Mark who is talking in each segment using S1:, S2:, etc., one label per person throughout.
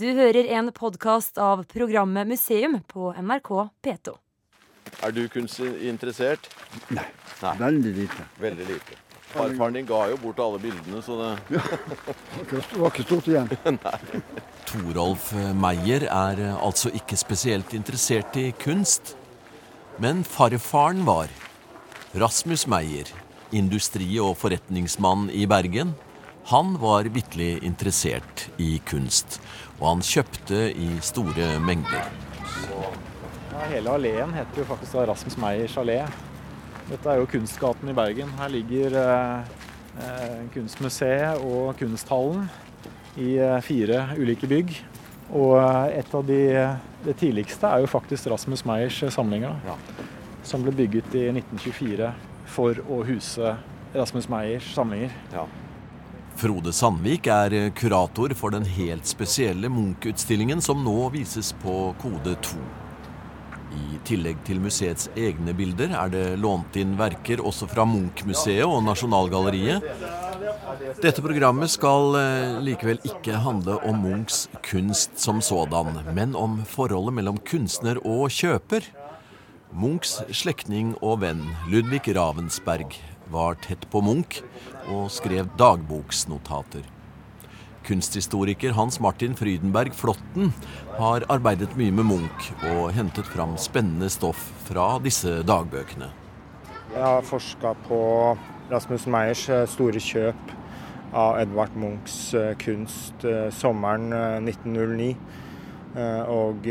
S1: Du hører en podkast av programmet Museum på NRK P2.
S2: Er du kunstinteressert?
S3: Nei.
S2: Nei.
S3: Veldig lite.
S2: Veldig lite. Farfaren din ga jo bort alle bildene, så det
S3: Det var ikke stort igjen.
S4: Torolf Meyer er eh, altså ikke spesielt interessert i kunst. Men farfaren var. Rasmus Meyer, industri- og forretningsmann i Bergen. Han var vitterlig interessert i kunst, og han kjøpte i store mengder.
S5: Ja, hele alleen heter jo faktisk da Rasmus Meyers allé. Dette er jo Kunstgaten i Bergen. Her ligger eh, eh, Kunstmuseet og Kunsthallen i eh, fire ulike bygg. Og eh, et av de det tidligste er jo faktisk Rasmus Meyers samlinger, ja. som ble bygget i 1924 for å huse Rasmus Meyers samlinger.
S2: Ja.
S4: Frode Sandvik er eh, kurator for den helt spesielle Munch-utstillingen som nå vises på Kode 2. I tillegg til museets egne bilder er det lånt inn verker også fra Munch-museet og Nasjonalgalleriet. Dette programmet skal eh, likevel ikke handle om Munchs kunst som sådan, men om forholdet mellom kunstner og kjøper. Munchs slektning og venn Ludvig Ravensberg var tett på Munch og skrev dagboksnotater. Kunsthistoriker Hans Martin Frydenberg Flåtten har arbeidet mye med Munch og hentet fram spennende stoff fra disse dagbøkene.
S6: Jeg har forska på Rasmus Meyers eh, store kjøp av Edvard Munchs eh, kunst eh, sommeren 1909. Og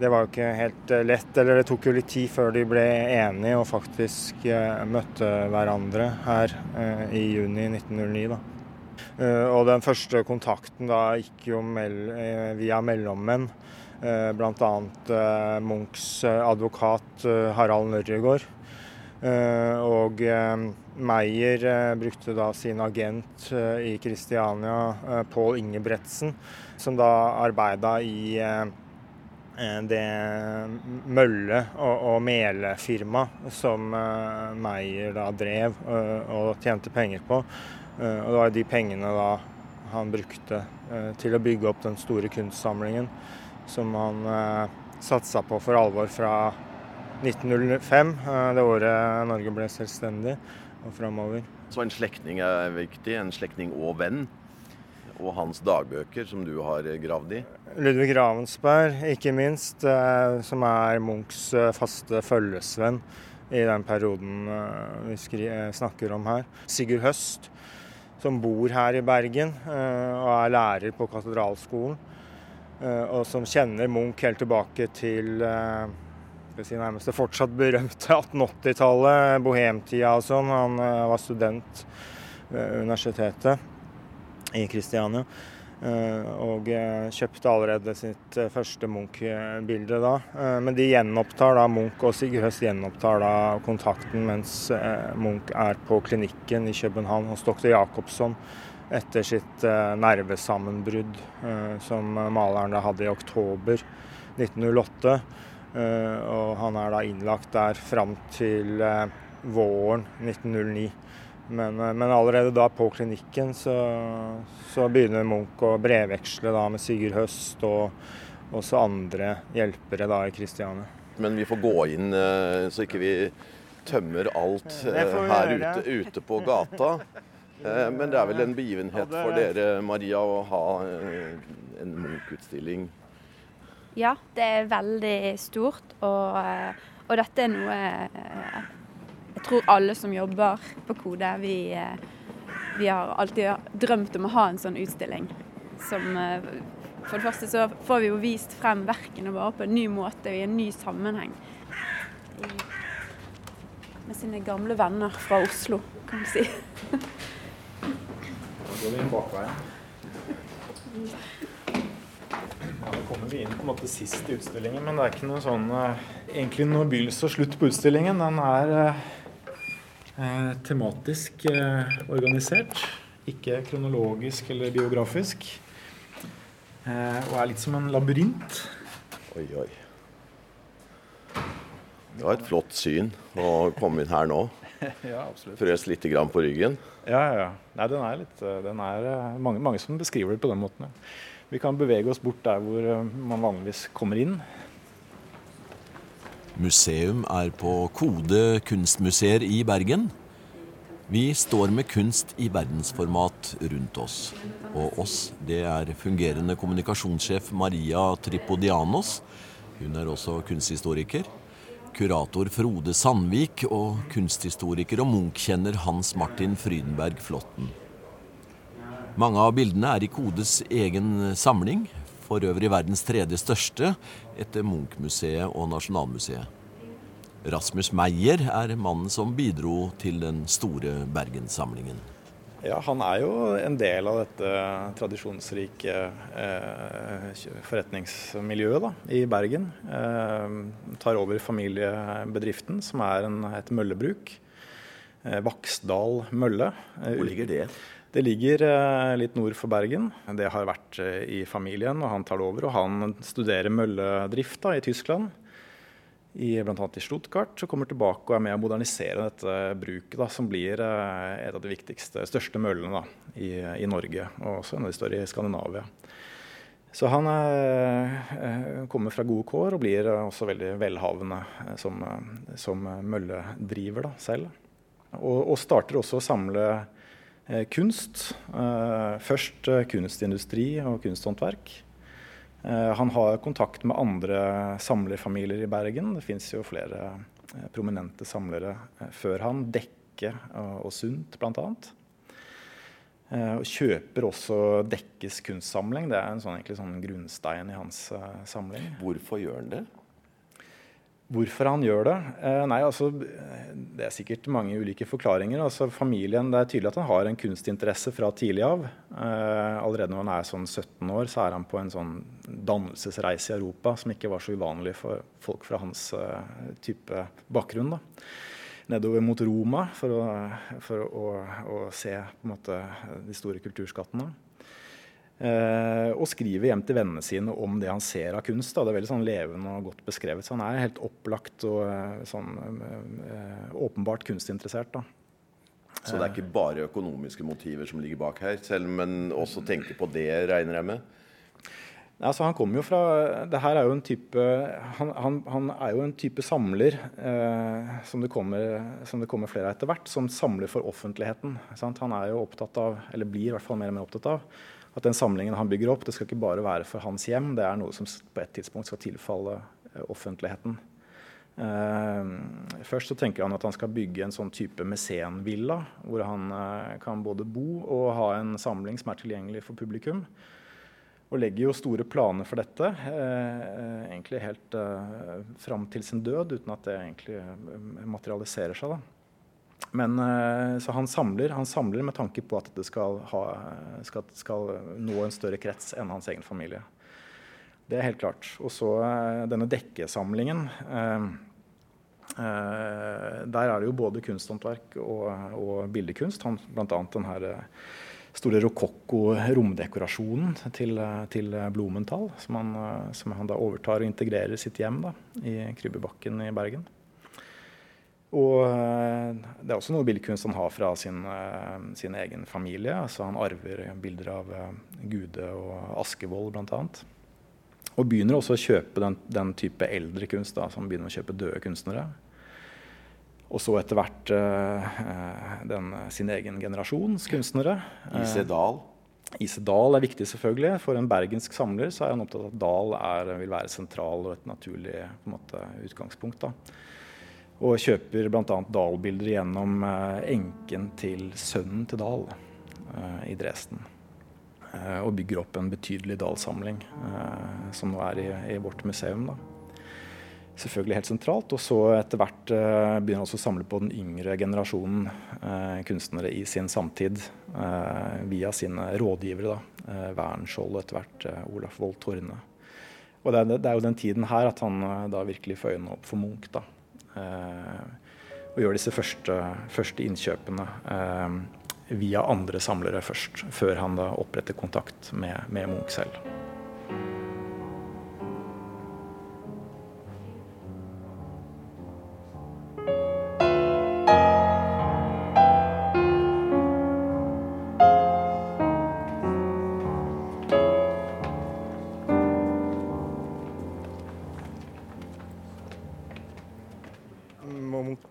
S6: det var jo ikke helt lett, eller det tok jo litt tid før de ble enige og faktisk møtte hverandre her i juni 1909. da. Og den første kontakten da gikk jo via mellommenn. Bl.a. Munchs advokat Harald Nørregård. Og Meyer brukte da sin agent i Kristiania, Pål Ingebretsen, som da arbeida i det mølle- og, og melefirma som Meyer da drev og tjente penger på. Og det var de pengene da han brukte til å bygge opp den store kunstsamlingen som han satsa på for alvor fra 1905, det året Norge ble selvstendig, og framover.
S2: Så en slektning er viktig. En slektning og venn. Og hans dagbøker, som du har gravd i.
S6: Ludvig Ravensberg, ikke minst, som er Munchs faste følgesvenn i den perioden vi snakker om her. Sigurd Høst, som bor her i Bergen og er lærer på Katedralskolen. Og som kjenner Munch helt tilbake til si nærmest det fortsatt berømte 1880-tallet, bohemtida og sånn. Han var student ved universitetet i Kristiania. Og kjøpte allerede sitt første Munch-bilde da. Men de gjenopptar da, Munch og Sigurd Høst gjenopptar da kontakten mens Munch er på klinikken i København hos dr. Jacobsson etter sitt nervesammenbrudd som maleren da hadde i oktober 1908. Og han er da innlagt der fram til våren 1909. Men, men allerede da på klinikken så, så, begynner Munch å brevveksle da med Sigurd Høst og også andre hjelpere da i Kristiania.
S2: Men vi får gå inn så ikke vi tømmer alt her ute, ute på gata. Men det er vel en begivenhet for dere, Maria, å ha en Munch-utstilling
S7: ja, det er veldig stort. Og, og, dette er noe tror alle som jobber på Kode, vi, vi, har alltid drømt om å ha en sånn utstilling. Som For det første så får vi jo vist frem verkene våre på en ny måte og i en ny sammenheng. Med sine gamle venner fra Oslo, kan du si.
S5: Da går vi inn bakveien. Ja, da kommer vi inn på en måte sist i utstillingen, men det er ikke noe sånn egentlig noe begynnelse og slutt på utstillingen. Den er eh, tematisk eh, organisert, ikke kronologisk eller biografisk. Eh, og er litt som en labyrint.
S2: Oi, oi. Det var et flott syn å komme inn her nå.
S5: ja, absolutt.
S2: Frøs litt på ryggen?
S5: Ja, ja. ja. Nei, den er litt den er, mange, mange, som beskriver det på den måten. Ja. Vi kan bevege oss bort der hvor man vanligvis kommer inn.
S4: Museum er på Kode kunstmuseer i Bergen. Vi står med kunst i verdensformat rundt oss. Og oss, det er fungerende kommunikasjonssjef Maria Tripodianos. Hun er også kunsthistoriker. Kurator Frode Sandvik og kunsthistoriker og Munch-kjenner Hans Martin Frydenberg Flåtten. Mange av bildene er i Kodes egen samling, for øvrig verdens tredje største, etter Munch-museet og Nasjonalmuseet. Rasmus Meyer er mannen som bidro til den store Bergenssamlingen.
S5: Ja, Han er jo en del av dette tradisjonsrike eh, forretningsmiljøet da, i Bergen. Eh, tar over familiebedriften, som er en, et møllebruk. Eh, Vaksdal mølle.
S2: Hvor ligger det?
S5: Det ligger eh, litt nord for Bergen. Det har vært eh, i familien, og han tar det over. Og han studerer mølledrift i Tyskland i bl.a. i Stuttgart, og kommer tilbake og er med å modernisere dette bruket, da, som blir eh, et av de viktigste, største møllene da, i, i, Norge, og også en av de større i Skandinavia. Så han eh, kommer fra gode kår og blir også veldig velhavende som, som mølledriver da, selv. Og, og, starter også å samle kunst. Eh, først kunstindustri og kunsthåndverk. Eh, han har kontakt med andre samlerfamilier i Bergen. Det fins jo flere eh, prominente samlere eh, før han. Dekke og Sundt bl.a. Og kjøper også Dekkes kunstsamling. Det er en sånn, sånn grunnstein i hans samling.
S2: Hvorfor gjør han det?
S5: Hvorfor han gjør det? Eh, nei, altså, Det er sikkert mange ulike forklaringer. Altså, familien, Det er tydelig at han har en kunstinteresse fra tidlig av. Eh, allerede når han er sånn 17 år, så er han på en sånn dannelsesreise i Europa som ikke var så uvanlig for folk fra hans eh, type bakgrunn. da. Nedover mot Roma for å, for å, å se måte, de store kulturskattene. Eh, og skriver hjem til vennene sine om det han ser av kunst. Da. Det er veldig sånn levende og godt beskrevet. Så han er helt opplagt og eh, sånn, eh, åpenbart kunstinteressert. Da.
S2: Så det er ikke bare økonomiske motiver som ligger bak her, selv, men også tenke på det, regner jeg med?
S5: Altså, han kommer jo fra det her er jo en type, han, han, han er jo en type samler eh, som, det kommer, som, det kommer, flere av etter hvert, som samler for offentligheten. Sant? Han er jo opptatt av, eller blir i hvert fall mer og mer opptatt av, at den samlingen han bygger opp, det skal ikke bare være for hans hjem. Det er noe som på et tidspunkt skal tilfalle eh, offentligheten. Uh, først så tenker han at han skal bygge en sånn type mesenvilla, hvor han uh, kan både bo og ha en samling som er tilgjengelig for publikum. Og legger jo store planer for dette, uh, egentlig helt fram til sin død, uten at det egentlig materialiserer seg. da. Men eh, så han samler, han samler, med tanke på at det skal, ha, skal, skal, nå en større krets enn hans egen familie. Det er helt klart. Og så eh, denne dekkesamlingen. Eh, der er det jo både kunsthåndverk og, og bildekunst. Bl.a. den her store rokokko-romdekorasjonen til, til Blumenthal, som han, som han, da overtar og integrerer sitt hjem da, i Krybbebakken i Bergen. Og eh, det er også noe billedkunst han har fra sin, eh, sin, egen familie. altså Han arver bilder av eh, Gude og Askevold bl.a. Og begynner også å kjøpe den, den type eldre kunst. da, så Han begynner å kjøpe døde kunstnere. Og så etter hvert den, sin egen generasjons kunstnere.
S2: Ise Dahl?
S5: Ise Dahl er viktig, selvfølgelig. For en bergensk samler så er han opptatt av at Dahl er, vil være sentral og et naturlig måte, utgangspunkt. da. Og kjøper bl.a. Dahl-bilder gjennom eh, enken til sønnen til Dahl eh, i Dresden. Eh, og bygger opp en betydelig Dahl-samling, som nå er i, i vårt museum. Da. Selvfølgelig helt sentralt. Og så etter hvert begynner han også å samle på den yngre generasjonen kunstnere i sin samtid via sine rådgivere. da, Wernskjold og etter hvert Olaf Wold Torne. Og det er, det er, jo den tiden her at han da virkelig får øynene opp for Munch. Og gjør disse første, første innkjøpene eh, via andre samlere først, før han da oppretter kontakt med, med Munch selv.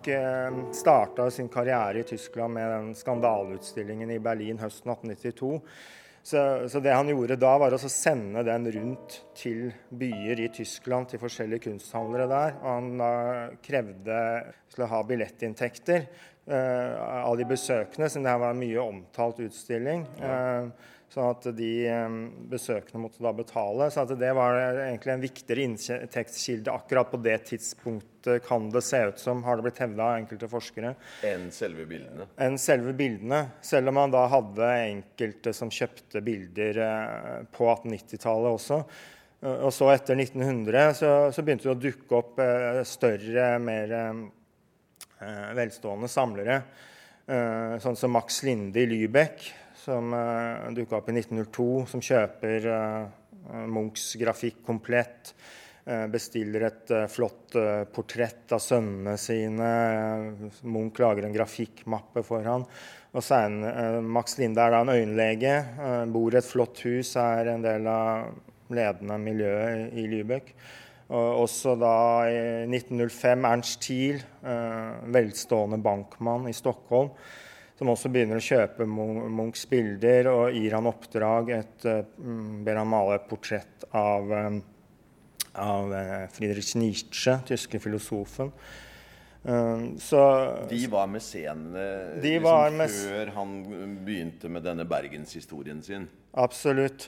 S6: Munch eh, starta sin karriere i Tyskland med den skandaleutstillingen i Berlin høsten 1892. Så, så, det han gjorde da, var å sende den rundt til byer i Tyskland, til forskjellige kunsthandlere der. Og han da krevde å ha billettinntekter eh, av de besøkende, siden det her var en mye omtalt utstilling. Uh, Sånn at de besøkende måtte da betale. Så det var egentlig en viktigere inntektskilde akkurat på det tidspunktet, kan det se ut som, har det blitt hevda av enkelte forskere.
S2: Enn selve bildene?
S6: Enn selve bildene. Selv om man da hadde enkelte som kjøpte bilder eh, på 1890-tallet også. Og så etter 1900 så, så, begynte det å dukke opp eh, større, mer eh, velstående samlere. Sånn som Max Linde i Lübeck, som uh, eh, dukka opp i 1902, som kjøper uh, Munchs grafikk komplett. Uh, bestiller et flott portrett av sønnene sine. Munch lager en grafikkmappe for han. Og sen, Max Linde er da en øyenlege. bor i et flott hus, er en del av ledende miljøet i Lübeck. Og også da i 1905 Ernst Thiel, velstående bankmann i Stockholm som også begynner å kjøpe Munchs bilder og gir han oppdrag. Et, mm, ber han male et portrett av, eh, av eh, Friedrich Nietzsche, tyske filosofen.
S2: Så, de var mesenene liksom, før han begynte med denne bergenshistorien sin?
S6: Absolutt.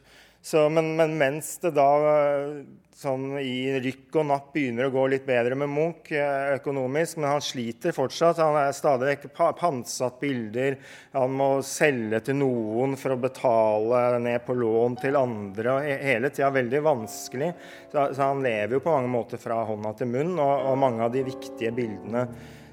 S6: Så, men, men, mens det da sånn i rykk og napp begynner å gå litt bedre med Munch eh, økonomisk, men han sliter fortsatt. Han er stadig vekk pantsatt bilder. Han må selge til noen for å betale ned på lån til andre. og Hele tida veldig vanskelig. Så, så, han lever jo på mange måter fra hånda til munn, og, og mange av de viktige bildene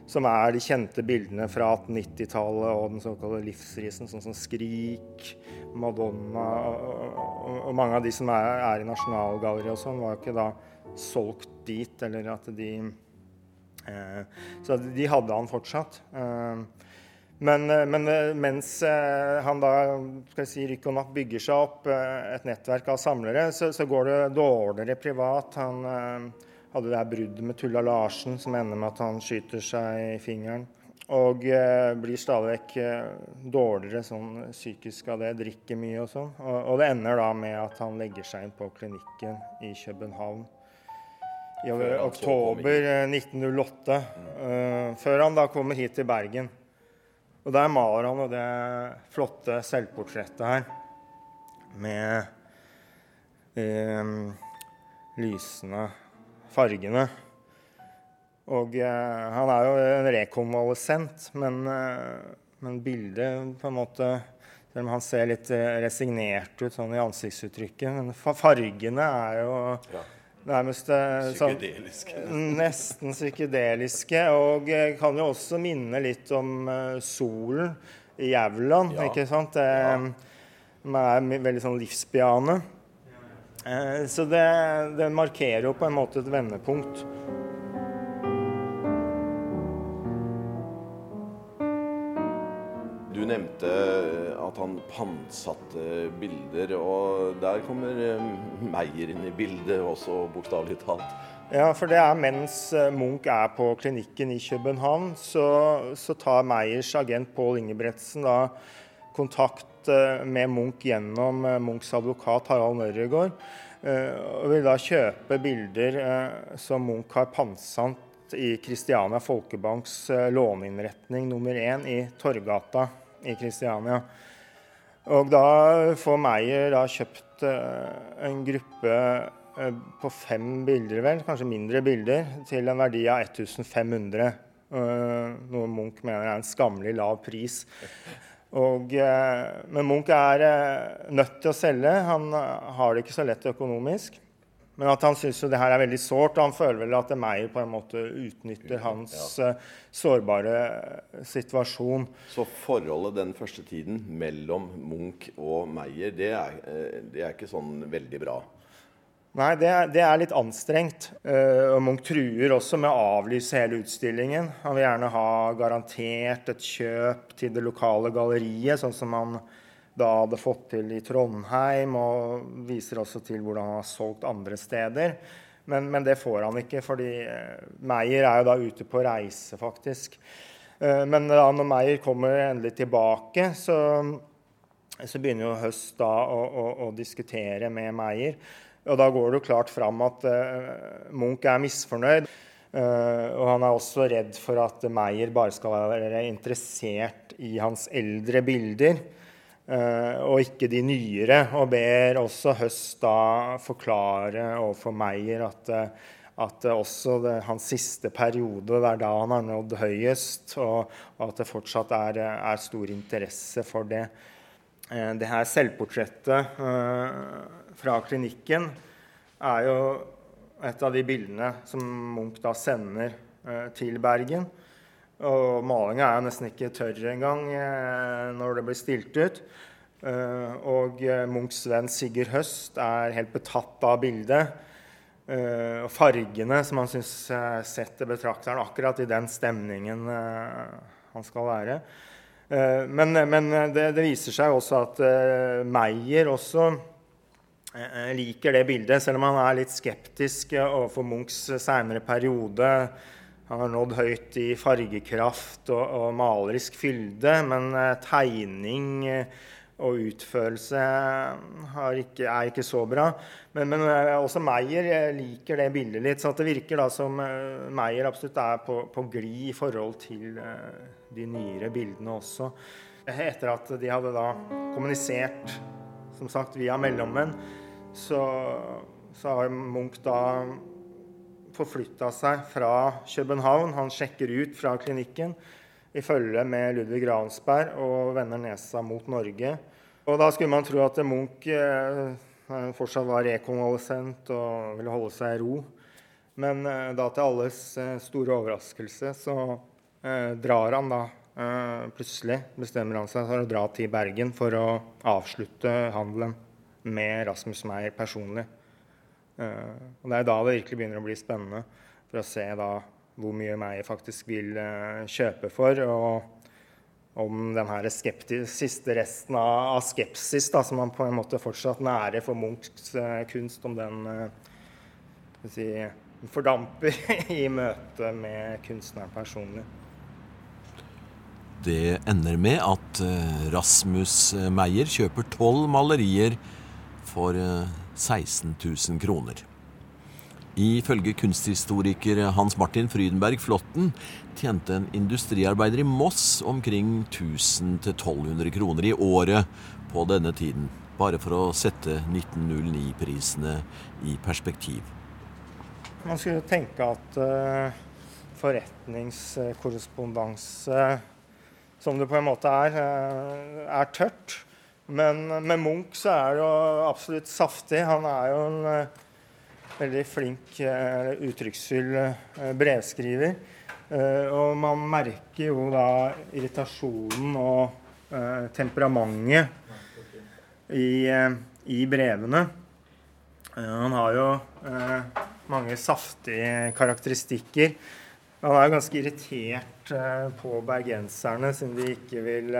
S6: som er de kjente bildene fra 1890-tallet og den såkalte livsrisen, sånn som 'Skrik', Madonna og, og, mange av de som er, er i Nasjonalgalleriet og sånn, var jo ikke da solgt dit, eller at de eh, Så de hadde han fortsatt. Eh, men, eh, men, eh, mens eh, han da skal jeg si, rykk og napp bygger seg opp eh, et nettverk av samlere, så, så, går det dårligere privat. Han hadde det her bruddet med Tulla Larsen som ender med at han skyter seg i fingeren. Og eh, blir stadig vekk eh, dårligere sånn psykisk av det, drikker mye og sånn. Og, og, det ender da med at han legger seg inn på klinikken i København i oktober 1908. Uh, eh, før han da kommer hit til Bergen. Og der maler han det flotte selvportrettet her med eh, lysende fargene. Og eh, han er jo en rekonvalesent, men, eh, men bildet på en måte Selv om han ser litt eh, resignert ut sånn i ansiktsuttrykket. Men fargene er jo ja. nærmest eh, sånn, Nesten psykedeliske. Og eh, kan jo også minne litt om eh, solen i Jævland, ja. ikke sant? Det, ja. er veldig sånn livsbejaende. Eh, så det, det, markerer jo på en måte et vendepunkt.
S2: Du nevnte at han pantsatte bilder, og der kommer eh, Meyer inn i bildet også, bokstavelig talt.
S6: Ja, for det er mens eh, Munch er på klinikken i København, så, så tar Meyers agent Pål Ingebretsen da kontakt Eh, med Munch gjennom eh, Munchs advokat Harald Mørregård. Eh, og vil da kjøpe bilder som Munch har pantsatt i Kristiania Folkebanks låneinnretning nummer én i Torgata i Kristiania. Og da får Meyer da kjøpt en gruppe på fem bilder, vel, kanskje mindre bilder, til en verdi av 1500. Noe Munch mener er en skammelig lav pris. Og, eh, men Munch er eh, nødt til å selge. Han eh, har det ikke så lett økonomisk. Men at han syns det her er veldig sårt, og han føler vel at Meyer på en måte utnytter hans ja. sårbare situasjon.
S2: Så forholdet den første tiden mellom Munch og Meyer, det er, det er ikke sånn veldig bra?
S6: Nei, det er, det er, litt anstrengt. Uh, Munch truer også med å avlyse hele utstillingen. Han vil gjerne ha garantert et kjøp til det lokale galleriet, sånn som han da hadde fått til i Trondheim, og viser også til hvordan han har solgt andre steder. Men, men, det får han ikke, fordi Meyer er jo da ute på reise, faktisk. Men da når Meyer kommer endelig tilbake, så, så begynner jo Høst da å, å, å, diskutere med Meyer. Og da går det jo klart fram at Munch er misfornøyd. Uh, og han er også redd for at Meyer bare skal være interessert i hans eldre bilder, uh, og ikke de nyere. Og ber også Høst da forklare overfor Meyer at, at også det, hans siste periode, det er da han har nådd høyest, og, og at det fortsatt er, er, stor interesse for det. Uh, det her selvportrettet fra klinikken er jo et av de bildene som Munch da sender eh, til Bergen. Og malinga er jo nesten ikke tørr engang eh, når det blir stilt ut. Eh, og eh, Munchs venn Sigurd Høst er helt betatt av bildet. Eh, og fargene som han syns eh, setter betrakteren akkurat i den stemningen han skal være. Men, men det, det, viser seg også at Meyer også liker det bildet, selv om han er litt skeptisk overfor Munchs seinere periode. Han har nådd høyt i fargekraft og, og malerisk fylde, men eh, tegning eh, og utførelse ikke, er ikke så bra. Men, men, eh, også Meyer liker det bildet litt. Så det virker da som Meyer absolutt er på, på glid i forhold til de nyere bildene også. Etter at de hadde da kommunisert som sagt via mellommenn, så, så har Munch da forflytta seg fra København. Han sjekker ut fra klinikken i følge med Ludvig Ransberg og vender nesa mot Norge. Og da skulle man tro at Munch eh, fortsatt var rekonvalesent og ville holde seg i ro. Men eh, da til alles eh, store overraskelse så drar han da eh, plutselig bestemmer han seg for å dra til Bergen for å avslutte handelen med Rasmus Meyer personlig. Uh, og Det er da det virkelig begynner å bli spennende for å se da hvor mye Meyer faktisk vil kjøpe for. og om den her siste resten av, skepsis da, som man på en måte fortsatt nærer for Munchs kunst, om den si, fordamper i møte med kunstneren personlig.
S4: Det ender med at Rasmus Meyer kjøper tolv malerier for 16 eh, 000 kroner. Ifølge kunsthistoriker Hans Martin Frydenberg Flåtten tjente en industriarbeider i Moss omkring 1000-1200 kroner i året på denne tiden. Bare for å sette 1909-prisene i perspektiv.
S6: Man skulle tenke at forretningskorrespondanse, som det på en måte er, uh, er tørt. Men med Munch så er det jo absolutt saftig. Han er jo en uh, veldig flink, uh, uttrykksfull brevskriver. og man merker jo da irritasjonen og temperamentet i, i, brevene. han har jo mange saftige karakteristikker. Han er jo ganske irritert på bergenserne siden de ikke vil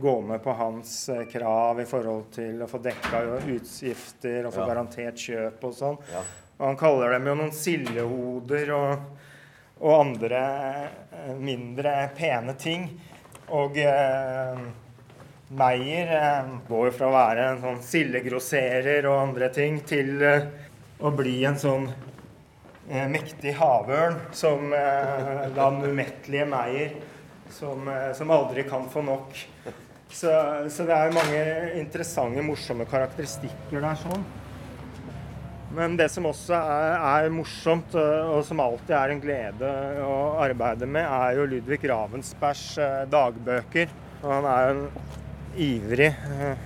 S6: gå med på hans eh, krav i forhold til å få dekka utgifter og få ja. garantert kjøp og sånn. Ja. Og han kaller dem jo noen sildehoder og, og andre eh, mindre pene ting. Og eh, Meyer eh, går jo fra å være en sånn sildegrosserer og andre ting til eh, å bli en sånn eh, mektig havørn som den umettelige Meyer. Som, som aldri kan få nok. Så, så, det er mange interessante, morsomme karakteristikker der. sånn. Men det som også er, er, morsomt, eh, og som alltid er en glede å arbeide med, er jo Ludvig Ravensbergs eh, dagbøker. Og han er jo en ivrig eh,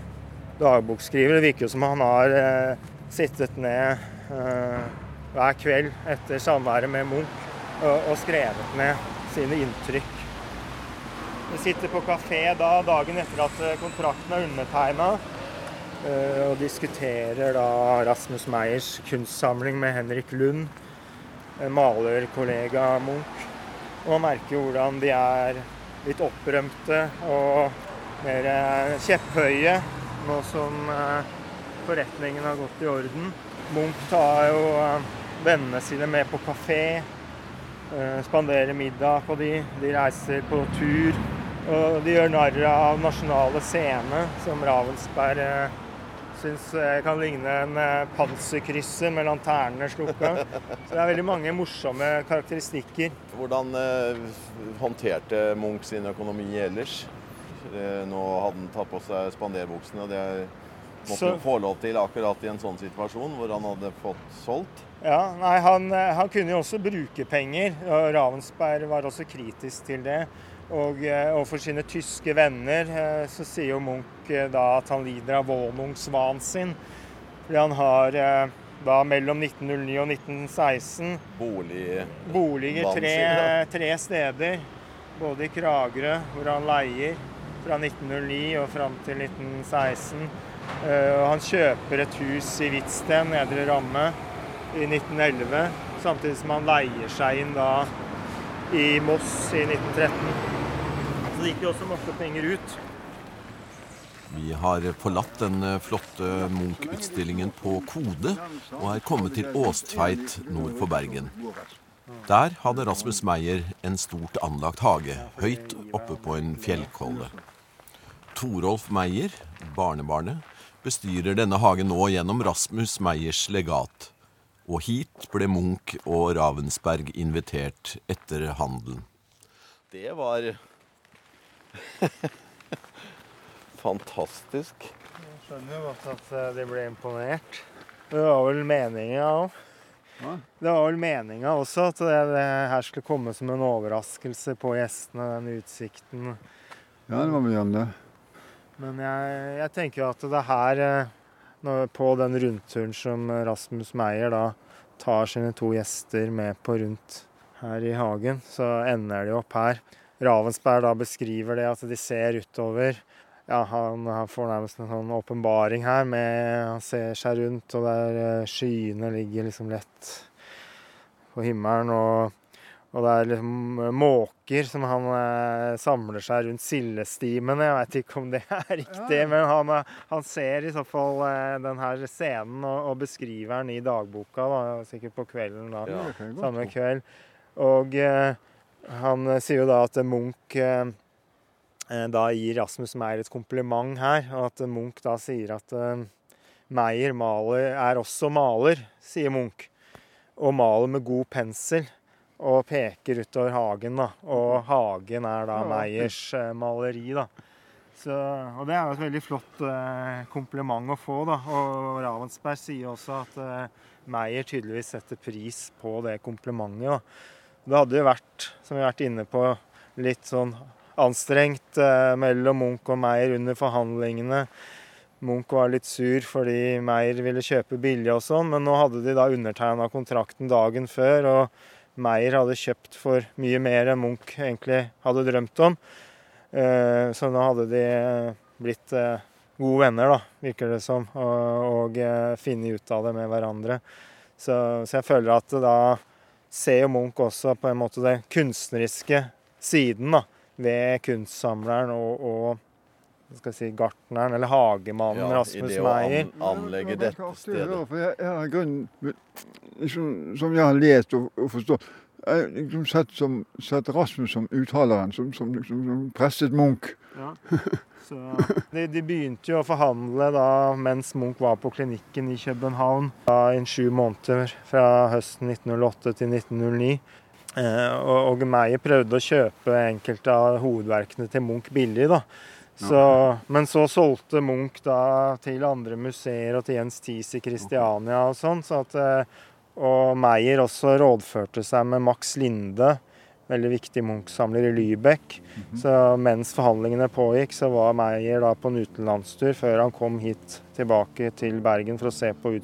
S6: dagbokskriver. Det virker jo som han har sittet ned hver kveld etter samværet med Munch og, og skrevet ned sine inntrykk vi sitter på kafé da, dagen etter at eh, kontrakten er undertegna, eh, og diskuterer da Rasmus Meyers kunstsamling med Henrik Lund, malerkollega Munch. Og merker hvordan de er litt opprømte og mer eh, kjepphøye nå som forretningen har gått i orden. Munch tar jo vennene sine med på kafé. Spandere spanderer middag på de. De reiser på tur. Og de gjør narr av nasjonale scene, som Ravensberg uh, syns uh, kan ligne en panserkrysser med lanternene slukka. Så det er veldig mange morsomme karakteristikker.
S2: Hvordan håndterte Munch sin økonomi ellers? Nå hadde han tatt på seg spanderbuksene. og det måtte få lov til akkurat i en sånn situasjon hvor han hadde fått solgt.
S6: Ja, nei, han, han kunne jo også bruke penger. og Ravensberg var også kritisk til det. Og eh, overfor sine tyske venner eh, så sier jo Munch eh, da at han lider av Wohnungswahnsinn. Fordi han har da mellom 1909 og 1916
S2: Bolig,
S6: boliger tre, tre, steder. Både i Kragerø, hvor han leier fra 1909 og fram til 1916. Og han kjøper et hus i Hvitsten, Nedre Ramme, i 1911. Samtidig som han leier seg inn da i Moss i 1913 Så det gikk jo også masse penger ut.
S4: Vi har forlatt den eh, flotte Munch-utstillingen på Kode og er kommet til Åstveit nord for Bergen. Der hadde Rasmus Meyer en stort anlagt hage, høyt oppe på en fjellkolle. Torolf Meyer, barnebarnet, bestyrer denne hagen nå gjennom Rasmus Meyers legat. Og hit ble Munch og Ravensberg invitert etter handelen.
S2: Det var Fantastisk.
S6: Jeg skjønner jo godt at eh, de ble imponert. Det var vel meninga òg. Det var vel meninga også at det, det, her skulle komme som en overraskelse på gjestene, den utsikten.
S3: Ja, det var vel gjerne det.
S6: Men jeg, jeg tenker jo at det her, eh, på den rundturen som Rasmus Meyer da tar sine to gjester med på rundt her i hagen, så ender de opp her. Ravensberg da beskriver det, at de ser utover. Ja, han, han får nærmest en sånn åpenbaring her. med Han ser seg rundt, og der eh, skyene ligger liksom lett på himmelen. Og, og det er liksom eh, måker som han eh, samler seg rundt sildestimene. Jeg veit ikke om det er riktig, ja. men han, han, ser i så fall eh, den her scenen og, og, beskriver den i dagboka. Da, sikkert på kvelden da, ja, samme kveld. Og eh, han eh, sier jo da at Munch eh, eh, da gir Rasmus Meyer et kompliment her, og at Munch da sier at Meyer maler, er også maler, sier Munch. Og maler med god pensel og peker utover hagen. da. Og hagen er da Meyers maleri. da. Så, og det er jo et veldig flott eh, kompliment å få. da. Og Ravensberg sier også at eh, Meyer tydeligvis setter pris på det komplimentet. da. Det hadde jo vært, som vi har vært inne på, litt sånn anstrengt eh, mellom Munch og Meyer under forhandlingene. Munch var litt sur fordi Meyer ville kjøpe billig og sånn, men nå hadde de da undertegna kontrakten dagen før, og Meyer hadde kjøpt for mye mer enn Munch egentlig hadde drømt om. Eh, så nå hadde de blitt eh, gode venner, da, virker det som, og, og eh, funnet ut av det med hverandre. Så, så jeg føler at da ser jo Munch også på en måte den kunstneriske siden da, ved kunstsamleren og, og skal si, gartneren, eller hagemannen ja, Rasmus Meyer.
S2: An, anlegge dette stedet.
S3: For jeg, jeg har grunnen, liksom, som jeg har lest og, og forstått, jeg har liksom sett, som, sett, Rasmus som uttaleren, som, som, som, som presset Munch. Ja.
S6: De, de, begynte jo å forhandle da mens Munch var på klinikken i København da, i sju måneder fra høsten 1908 til 1909. Eh, og, og Meyer prøvde å kjøpe enkelte av hovedverkene til Munch billig. da. Så, men så solgte Munch da til andre museer og til Jens Thies i Kristiania og sånn. Så at, eh, og Meyer også rådførte seg med Max Linde veldig viktig Munch-samler i Lübeck. -hmm. Så mens forhandlingene pågikk, så var Meyer da på en utenlandstur før han kom hit tilbake til Bergen for å se på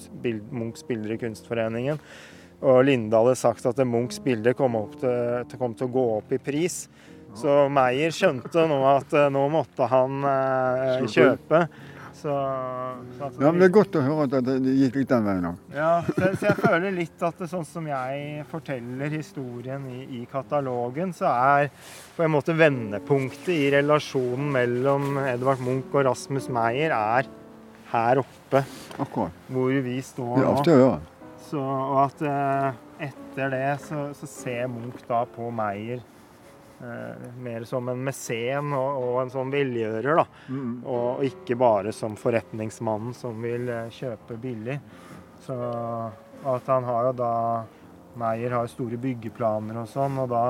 S6: Munchs bilder i Kunstforeningen. Og Linde hadde sagt at Munchs bilder kom, til, kom til å gå opp i pris. Så Meyer skjønte nå at eh, nå måtte han eh, kjøpe. Så,
S3: så ja, men Det er godt å høre at det gikk litt den veien òg.
S6: Ja, så, så, jeg føler litt at det, sånn som jeg forteller historien i, i, katalogen, så er på en måte vendepunktet i relasjonen mellom Edvard Munch og Rasmus Meyer er her oppe.
S3: Akkurat.
S6: Hvor vi står
S3: nå. Det er ofte å.
S6: Så, og at eh, etter det så, så, ser Munch da på Meyer mer som en mesen og, og en sånn velgjører. da. Mm. Og, ikke bare som forretningsmannen som vil eh, kjøpe billig. Så at han har jo da Meyer har store byggeplaner og sånn, og da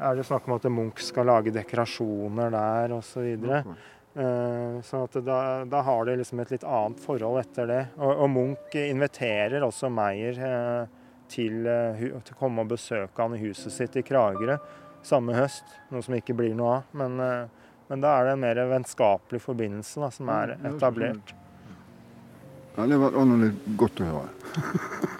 S6: er det snakk om at Munch skal lage dekorasjoner der osv. Så, uh, så at da, da, har de liksom et litt annet forhold etter det. Og, og Munch inviterer også Meyer til, til, å komme og besøke han i huset sitt i Kragerø samme høst. Noe som ikke blir noe av. Men, men da er det en mer vennskapelig forbindelse da, som er etablert.
S3: Ja, det var ordentlig godt å høre.